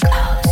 Close.